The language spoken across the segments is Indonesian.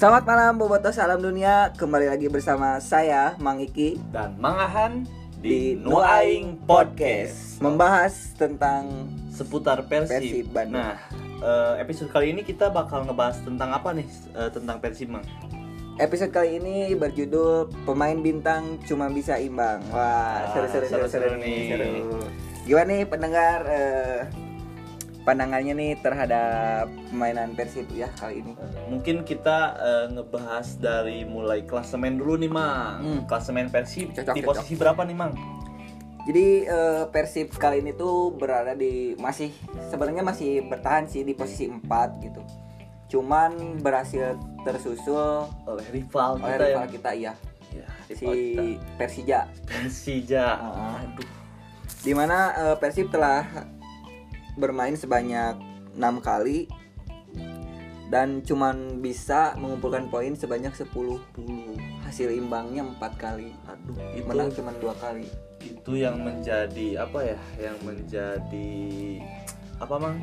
Selamat malam Boboto Salam Dunia Kembali lagi bersama saya Mang Iki dan Mangahan Di di Nuaing Podcast Membahas tentang seputar Persib. Persib Bandung. Nah, eh, episode kali ini kita bakal ngebahas tentang apa nih? Eh, tentang Persib, Mang. Episode kali ini berjudul Pemain Bintang Cuma Bisa Imbang Wah Ah, seru-seru seru, seru-seru seru, nih nih. seru. Gimana nih pendengar eh, Pandangannya nih terhadap Permainan Persib ya kali ini Mungkin kita eh, ngebahas dari mulai klasemen dulu nih, Mang. Hmm. Klasemen Persib Cocok, di cocok. posisi berapa nih, Mang? Jadi eh, Persib kali ini tuh berada di masih sebenarnya masih bertahan sih di posisi 4 gitu. Cuman berhasil tersusul Oleh rival oleh kita rival ya. kita iya Ya, si kita. Persija. Persija. Ah. Aduh. Di mana eh, Persib telah bermain sebanyak enam kali dan cuman bisa mengumpulkan poin sebanyak 10 hasil imbangnya empat kali Aduh, itu menang cuman dua kali itu yang menjadi apa ya? Yang menjadi apa, Mang?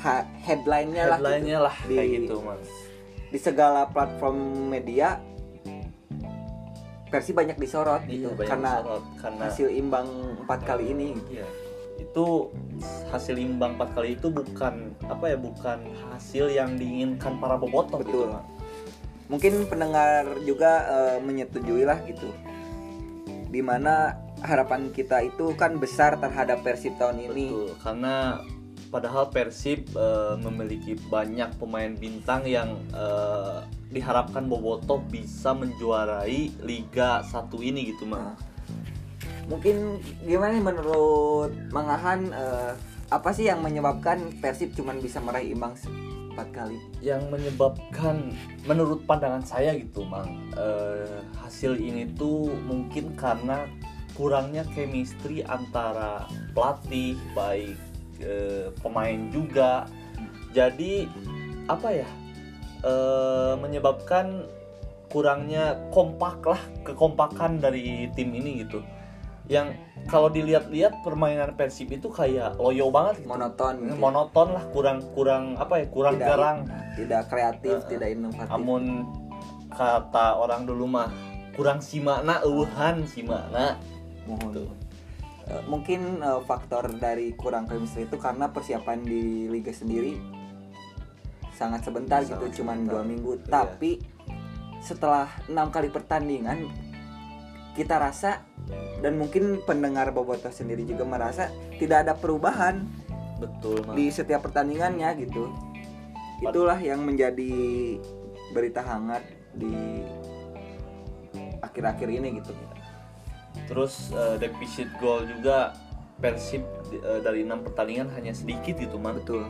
Ha- headline-nya lah gitu. Headline-nya lah Di- kayak gitu, Mang. di segala platform media versi banyak disorot gitu Iya, banyak karena disorot. karena hasil imbang empat kali ini Iya. Itu hasil imbang 4 kali itu bukan apa ya, bukan hasil yang diinginkan para bobotoh gitu. Betul. Mang. mungkin pendengar juga eh, menyetujui lah gitu di mana harapan kita itu kan besar terhadap Persib tahun ini Betul, karena padahal Persib eh, memiliki banyak pemain bintang yang eh, diharapkan bobotoh bisa menjuarai Liga 1 ini gitu, Mang. Mungkin gimana nih menurut Mangahan eh, apa sih yang menyebabkan Persib cuman bisa meraih imbang empat kali? Yang menyebabkan menurut pandangan saya gitu mang eh, hasil ini tuh mungkin karena kurangnya chemistry antara pelatih baik eh, pemain juga. Jadi apa ya eh, menyebabkan kurangnya kompak lah kekompakan dari tim ini gitu yang kalau dilihat-lihat permainan Persib itu kayak loyo banget gitu monoton gitu. monoton lah kurang kurang apa ya kurang Tidak- garang tidak kreatif Heeh. tidak inovatif amun kata orang dulu mah kurang simakna eueuhan simakna Mohon. Tuh. Eh, mungkin eh, faktor dari kurang chemistry itu karena persiapan di liga sendiri sangat sebentar Sangat gitu cuman sebentar. dua minggu Iya. tapi setelah enam kali pertandingan kita rasa dan mungkin pendengar bobotoh sendiri juga merasa tidak ada perubahan betul mah di setiap pertandingannya gitu. Itulah yang menjadi berita hangat di akhir-akhir ini gitu. Terus eh, defisit gol juga Persib eh, dari enam pertandingan hanya sedikit gitu man Betul.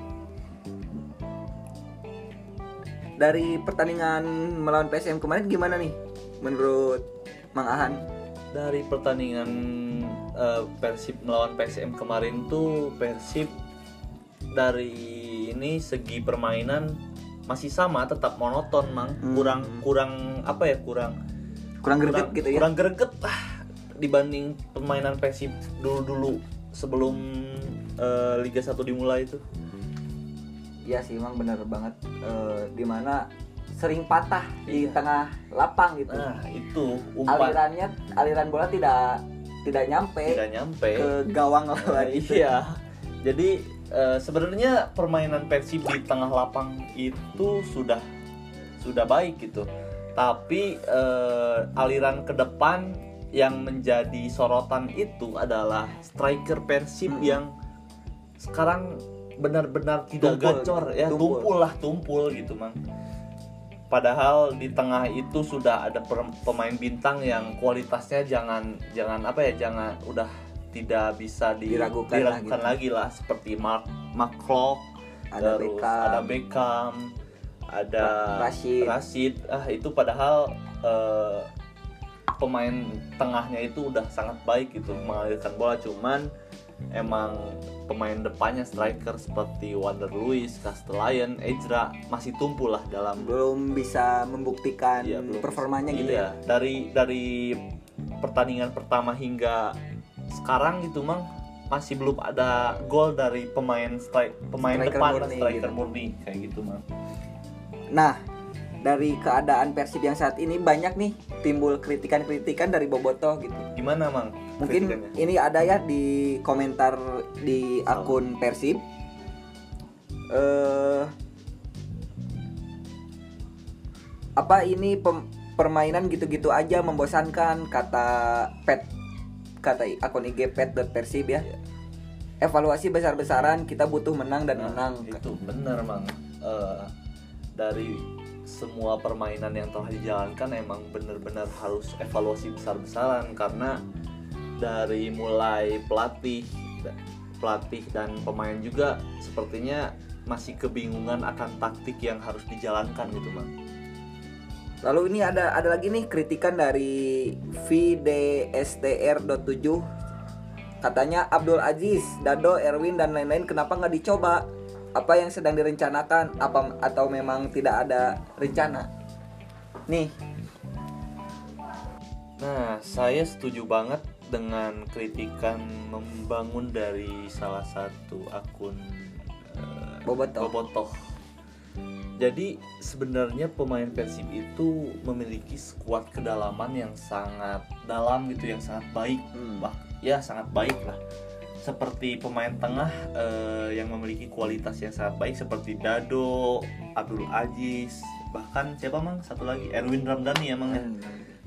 Dari pertandingan melawan PSM kemarin gimana nih menurut Mang Ahan? dari pertandingan eh, Persib melawan PSM kemarin tuh Persib dari ini segi permainan masih sama tetap monoton mang Hmm. kurang kurang apa ya kurang Kurang greget gitu ya. kurang greget lah dibanding permainan Persib dulu-dulu sebelum eh, Liga 1 dimulai itu. Iya sih emang bener banget Eh, di mana sering patah di Iya. tengah lapang gitu. Nah, itu umpan Alirannya aliran bola tidak tidak nyampe tidak nyampe. ke gawang lawan itu. Iya. Jadi eh, sebenarnya permainan Persib di tengah lapang itu sudah sudah baik gitu. Tapi eh, aliran ke depan yang menjadi sorotan itu adalah striker Persib Hmm. yang sekarang benar-benar tidak Tumpul, gacor ya, tumpul. tumpul lah, tumpul gitu, Mang. Padahal di tengah itu sudah ada pemain bintang yang kualitasnya jangan jangan apa ya, jangan udah tidak bisa di- Diragukan lah gitu. lagi lah seperti Mark McClough Ada terus Beckham. ada Beckham, ada Ra- Rashid. Rashid. Ah itu padahal eh, pemain tengahnya itu udah sangat baik gitu mengalirkan bola cuman emang pemain depannya striker seperti Wander Luis, Castellayan, Ejra masih tumpul lah dalam belum bisa membuktikan Iya, belum performanya bisa. gitu Iya, ya. Dari dari pertandingan pertama hingga sekarang gitu mang masih belum ada gol dari pemain strike pemain Striker depan murni striker gitu. murni kayak gitu mang. Nah, dari keadaan Persib yang saat ini banyak nih timbul kritikan-kritikan dari Bobotoh gitu. Gimana, Mang? Mungkin ini ada ya di komentar di akun Persib. Eh apa ini pem- permainan gitu-gitu aja membosankan kata pet kata akun IG pet.persib ya. Evaluasi besar-besaran kita butuh menang dan Nah, menang. itu benar mang Eh, dari semua permainan yang telah dijalankan emang benar-benar harus evaluasi besar-besaran karena dari mulai pelatih pelatih dan pemain juga sepertinya masih kebingungan akan taktik yang harus dijalankan gitu mang Lalu ini ada ada lagi nih kritikan dari VDSTR.7 Katanya Abdul Aziz, Dado, Erwin dan lain-lain kenapa nggak dicoba? Apa yang sedang direncanakan? Apa atau memang tidak ada rencana? Nih, Nah, saya setuju banget dengan kritikan membangun dari salah satu akun eh, Bobotoh. Bobotoh. Jadi sebenarnya pemain Persib itu memiliki skuad kedalaman yang sangat dalam gitu, yang sangat baik, Hmm. bah ya sangat baik lah. Seperti pemain tengah eh, yang memiliki kualitas yang sangat baik seperti Dado, Abdul Aziz, bahkan siapa mang? Satu lagi Erwin Ramdhani ya mang ya?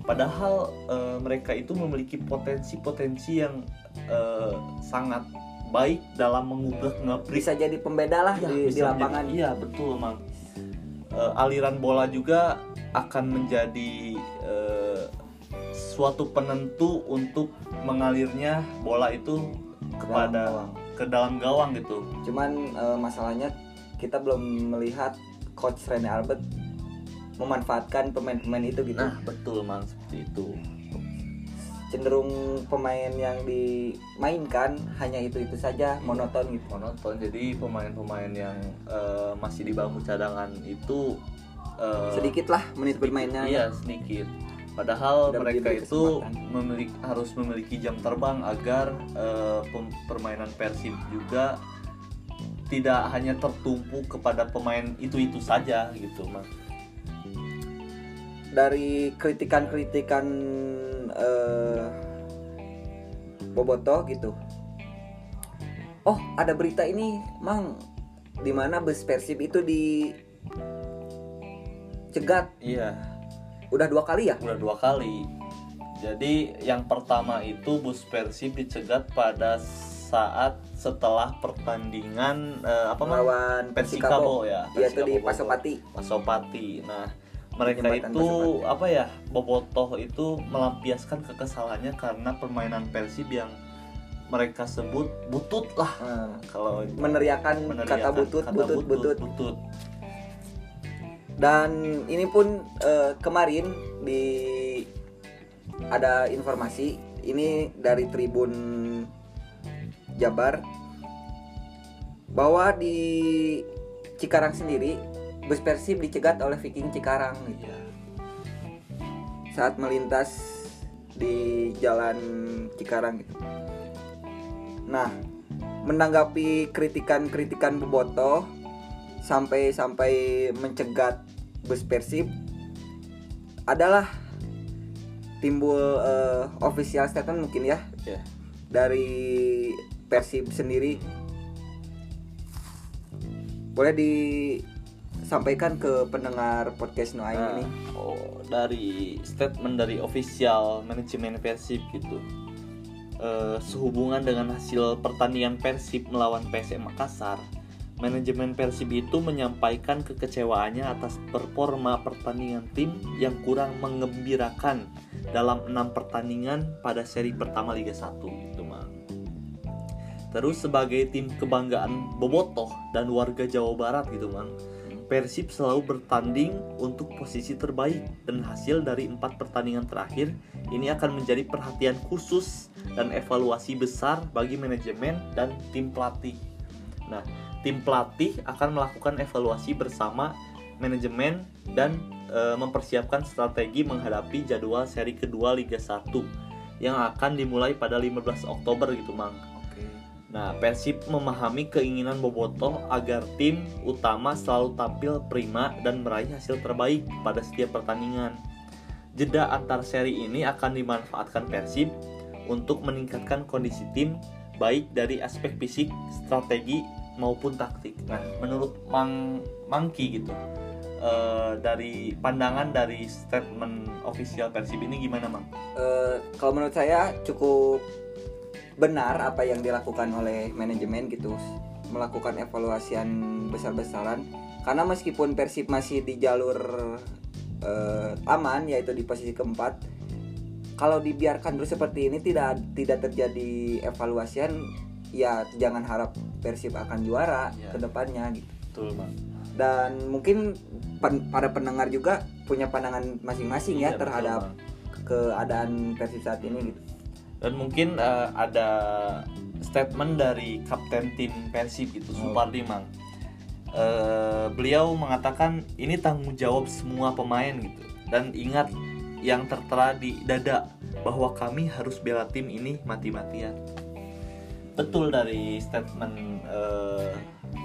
Padahal eh, mereka itu memiliki potensi-potensi yang eh, sangat baik dalam mengubah ngabrik bisa jadi pembeda lah Iya, di, di lapangan. menjadi- iya betul emang Eh, aliran bola juga akan menjadi eh, suatu penentu untuk mengalirnya bola itu kepada gawang. ke dalam gawang gitu Cuman eh, masalahnya kita belum melihat coach Rene Albert memanfaatkan pemain-pemain itu gitu. nah betul mang seperti itu Cenderung pemain yang dimainkan hanya itu-itu saja, monoton gitu. monoton jadi pemain-pemain yang eh, masih di bangku cadangan itu eh, Sedikit lah menit bermainnya. Iya sedikit. Padahal mereka itu memiliki harus memiliki jam terbang agar pem- permainan Persib juga tidak hanya tertumpu kepada pemain itu-itu saja gitu, Mas. Dari kritikan-kritikan eh, Boboto gitu. Oh, ada berita ini, Mang, di mana bus Persib itu di cegat Iya, udah dua kali ya? udah dua kali. Jadi yang pertama itu bus Persib dicegat pada saat setelah pertandingan eh, apa Mas? melawan Persikabo ya. Iya itu di. Pasopati. Pasopati. Nah, mereka Jembatan itu Pasopati. apa ya? Bobotoh itu melampiaskan kekesalannya karena permainan Persib yang mereka sebut butut lah Nah, kalau meneriakan meneriakan kata butut, kata butut, butut, butut. Dan ini pun eh, kemarin di ada informasi ini dari Tribun Jabar bahwa di Cikarang sendiri bus Persib dicegat oleh Viking Cikarang gitu. Saat melintas di jalan Cikarang gitu. Nah, menanggapi kritikan-kritikan Boboto sampai-sampai mencegat bus Persib adalah timbul eh, official statement mungkin ya Iya. dari Persib sendiri. Boleh disampaikan ke pendengar podcast Noaing Nah, ini. oh, dari statement dari official manajemen Persib gitu. Eh, sehubungan dengan hasil pertandingan Persib melawan PSM Makassar, manajemen Persib itu menyampaikan kekecewaannya atas performa pertandingan tim yang kurang mengembirakan dalam enam pertandingan pada seri pertama Liga 1 gitu Mang. Terus sebagai tim kebanggaan Bobotoh dan warga Jawa Barat gitu Mang. Persib selalu bertanding untuk posisi terbaik dan hasil dari empat pertandingan terakhir ini akan menjadi perhatian khusus dan evaluasi besar bagi manajemen dan tim pelatih. Nah, tim pelatih akan melakukan evaluasi bersama manajemen dan e, mempersiapkan strategi menghadapi jadwal seri kedua Liga 1 yang akan dimulai pada 15 Oktober gitu, Mang. Oke. Nah, Persib memahami keinginan Bobotoh agar tim utama selalu tampil prima dan meraih hasil terbaik pada setiap pertandingan. Jeda antar seri ini akan dimanfaatkan Persib untuk meningkatkan kondisi tim baik dari aspek fisik, strategi maupun taktik. Nah, menurut Mang Mangki gitu, eh, dari pandangan dari statement official Persib ini gimana, Mang? Eh, kalau menurut saya cukup benar apa yang dilakukan oleh manajemen gitu melakukan evaluasian besar-besaran karena meskipun Persib masih di jalur eh, aman yaitu di posisi keempat kalau dibiarkan terus seperti ini tidak tidak terjadi evaluasian ya jangan harap Persib akan juara Ya. ke depannya gitu Betul, Mang. dan mungkin pen- para pendengar juga punya pandangan masing-masing ya betul, terhadap Mang. keadaan Persib saat ini gitu Dan mungkin eh, ada statement dari kapten tim Persib gitu, Oh. Supardi Mang. Eh, beliau mengatakan ini tanggung jawab semua pemain gitu. Dan ingat yang tertera di dada bahwa kami harus bela tim ini mati-matian. Betul dari statement eh,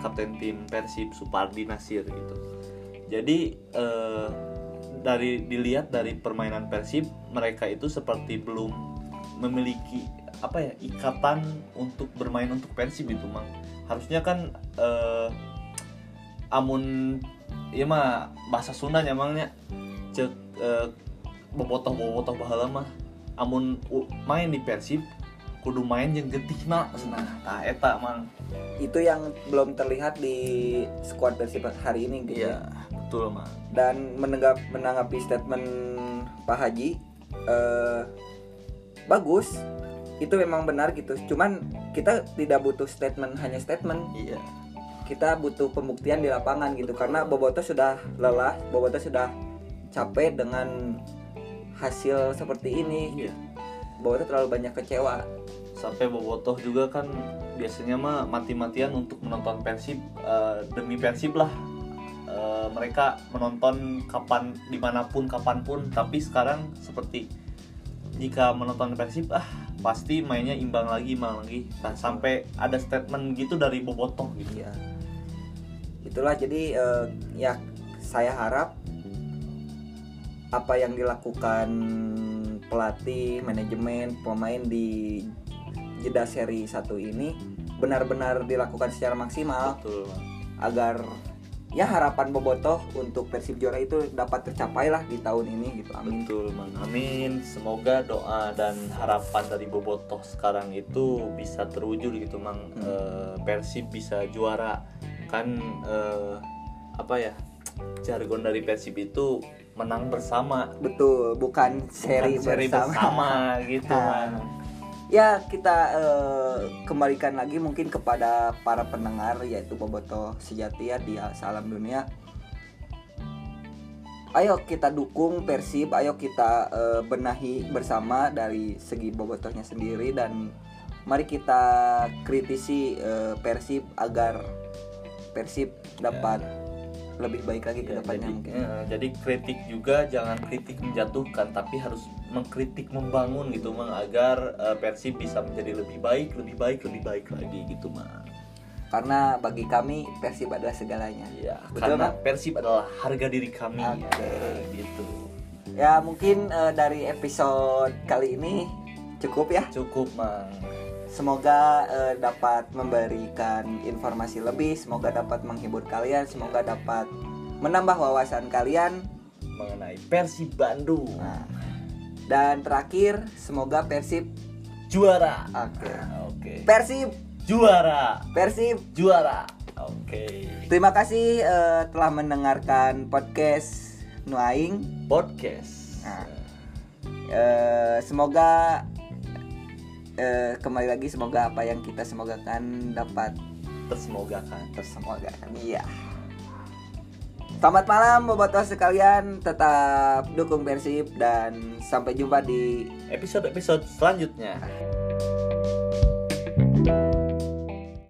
kapten tim Persib Supardi Nasir gitu. Jadi eh, dari dilihat dari permainan Persib mereka itu seperti belum memiliki apa ya ikatan untuk bermain untuk Persib itu mang harusnya kan eh, amun ya mah bahasa Sunda nyamangnya cek eh, bobotoh bobotoh bahala mah amun main di Persib kudu main yang getihna nah tah eta mang. Itu yang belum terlihat di squad Persib hari ini gitu. Ya. betul mang dan menenggap menanggapi statement Pak Haji eh, bagus. Itu memang benar gitu. Cuman kita tidak butuh statement hanya statement. Iya. Kita butuh pembuktian di lapangan gitu. Karena Boboto sudah lelah Boboto sudah capek dengan hasil seperti ini. Iya. Boboto terlalu banyak kecewa sampai bobotoh juga kan biasanya mah mati-matian untuk menonton Persib eh, demi Persib lah. Eh, mereka menonton kapan di mana pun kapan pun. Tapi sekarang seperti jika menonton Persib ah pasti mainnya imbang lagi imbang lagi. Nah, sampai ada statement gitu dari bobotoh gitu. Ya itulah jadi eh, ya saya harap apa yang dilakukan pelatih manajemen pemain di jeda seri satu ini benar-benar dilakukan secara maksimal betul agar ya harapan Bobotoh untuk Persib juara itu dapat tercapai lah di tahun ini gitu amin Betul, Mang. Amin. Semoga doa dan harapan dari Bobotoh sekarang itu bisa terwujud gitu, Mang. Hmm. Eh, Persib bisa juara. Kan eh, apa ya? Jargon dari Persib itu menang bersama, betul bukan seri, bukan seri bersama, bersama gitu, Ah. Ya kita eh, kembalikan lagi mungkin kepada para pendengar yaitu Boboto sejati ya di Salam Dunia. Ayo kita dukung Persib ayo kita eh, benahi bersama dari segi Bobotohnya sendiri dan mari kita kritisi eh, Persib agar Persib dapat lebih baik lagi ke Ya, depannya jadi, mungkin eh, jadi kritik juga jangan kritik menjatuhkan tapi harus mengkritik membangun gitu mang agar eh, Persib bisa menjadi lebih baik lebih baik lebih baik lagi gitu mang karena bagi kami Persib adalah segalanya Iya, Betul, karena Bang? Persib adalah harga diri kami Oke. ya, gitu. Ya mungkin eh, dari episode kali ini cukup ya. Cukup, Mang. Semoga eh, dapat memberikan informasi lebih, semoga dapat menghibur kalian, semoga dapat menambah wawasan kalian. Mengenai Persib Bandung Nah, dan terakhir semoga Persib juara. Oke. Oke. Persib, Juara. Persib. Juara. Oke. Terima kasih eh, telah mendengarkan podcast Nuaing. Podcast. Nah. Eh, semoga uh, kembali lagi semoga apa yang kita semoga semogakan dapat tersemogakan. tersemogakan iya. Selamat malam bobotoh sekalian, tetap dukung Persib dan sampai jumpa di episode-episode selanjutnya. thank you